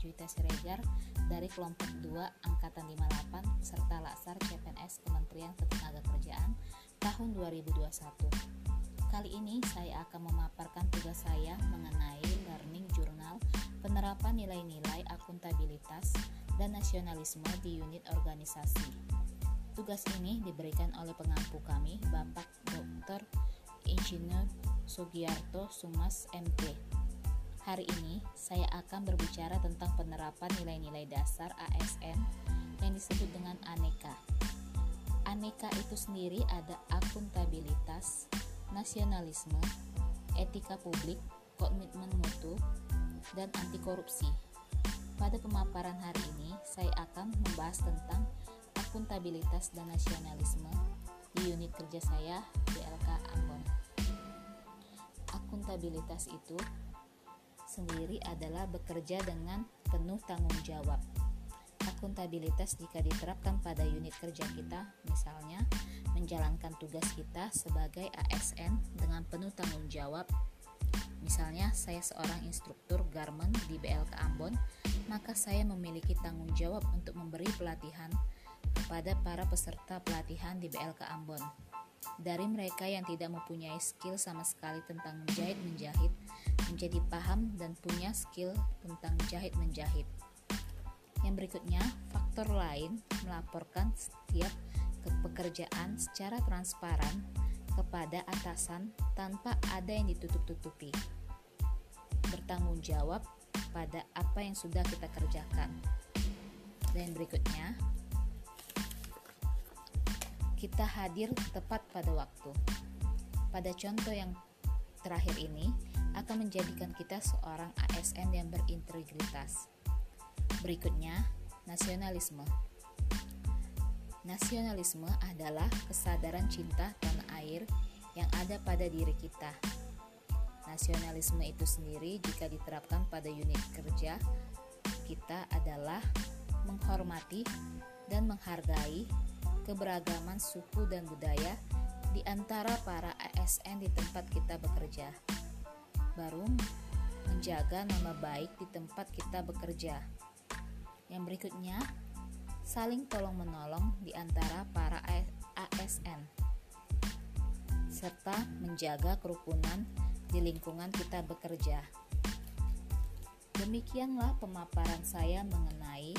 Juwita Siregar dari kelompok 2 Angkatan 58 serta Laksar CPNS Kementerian Ketenagakerjaan tahun 2021. Kali ini saya akan memaparkan tugas saya mengenai Learning Journal penerapan nilai-nilai akuntabilitas dan nasionalisme di unit organisasi. Tugas ini diberikan oleh pengampu kami, Bapak Dr. Insinyur Sugiarto Sumas MP. Hari ini saya akan berbicara tentang penerapan nilai-nilai dasar ASN yang disebut dengan aneka. Aneka itu sendiri ada akuntabilitas, nasionalisme, etika publik, komitmen mutu, dan anti korupsi. Pada pemaparan hari ini, saya akan membahas tentang akuntabilitas dan nasionalisme di unit kerja saya BLK Ambon. Akuntabilitas itu sendiri adalah bekerja dengan penuh tanggung jawab. Akuntabilitas jika diterapkan pada unit kerja kita, misalnya menjalankan tugas kita sebagai ASN dengan penuh tanggung jawab Misalnya, saya seorang instruktur garment di BLK Ambon, maka saya memiliki tanggung jawab untuk memberi pelatihan kepada para peserta pelatihan di BLK Ambon. Dari mereka yang tidak mempunyai skill sama sekali tentang menjahit-menjahit, menjadi paham dan punya skill tentang jahit-menjahit. Yang berikutnya, faktor lain melaporkan setiap pekerjaan secara transparan kepada atasan tanpa ada yang ditutup-tutupi. Bertanggung jawab pada apa yang sudah kita kerjakan. Dan berikutnya, kita hadir tepat pada waktu. Pada contoh yang terakhir ini akan menjadikan kita seorang ASN yang berintegritas. Berikutnya, nasionalisme. Nasionalisme adalah kesadaran cinta tanah air yang ada pada diri kita. Nasionalisme itu sendiri jika diterapkan pada unit kerja kita adalah menghormati dan menghargai keberagaman suku dan budaya di antara para ASN di tempat kita bekerja. Baru menjaga nama baik di tempat kita bekerja. Yang berikutnya, saling tolong-menolong di antara para ASN, serta menjaga kerukunan di lingkungan kita bekerja. Demikianlah pemaparan saya mengenai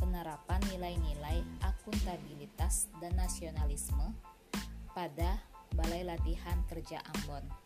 penerapan nilai-nilai akuntabilitas dan nasionalisme pada Balai Latihan Kerja Ambon.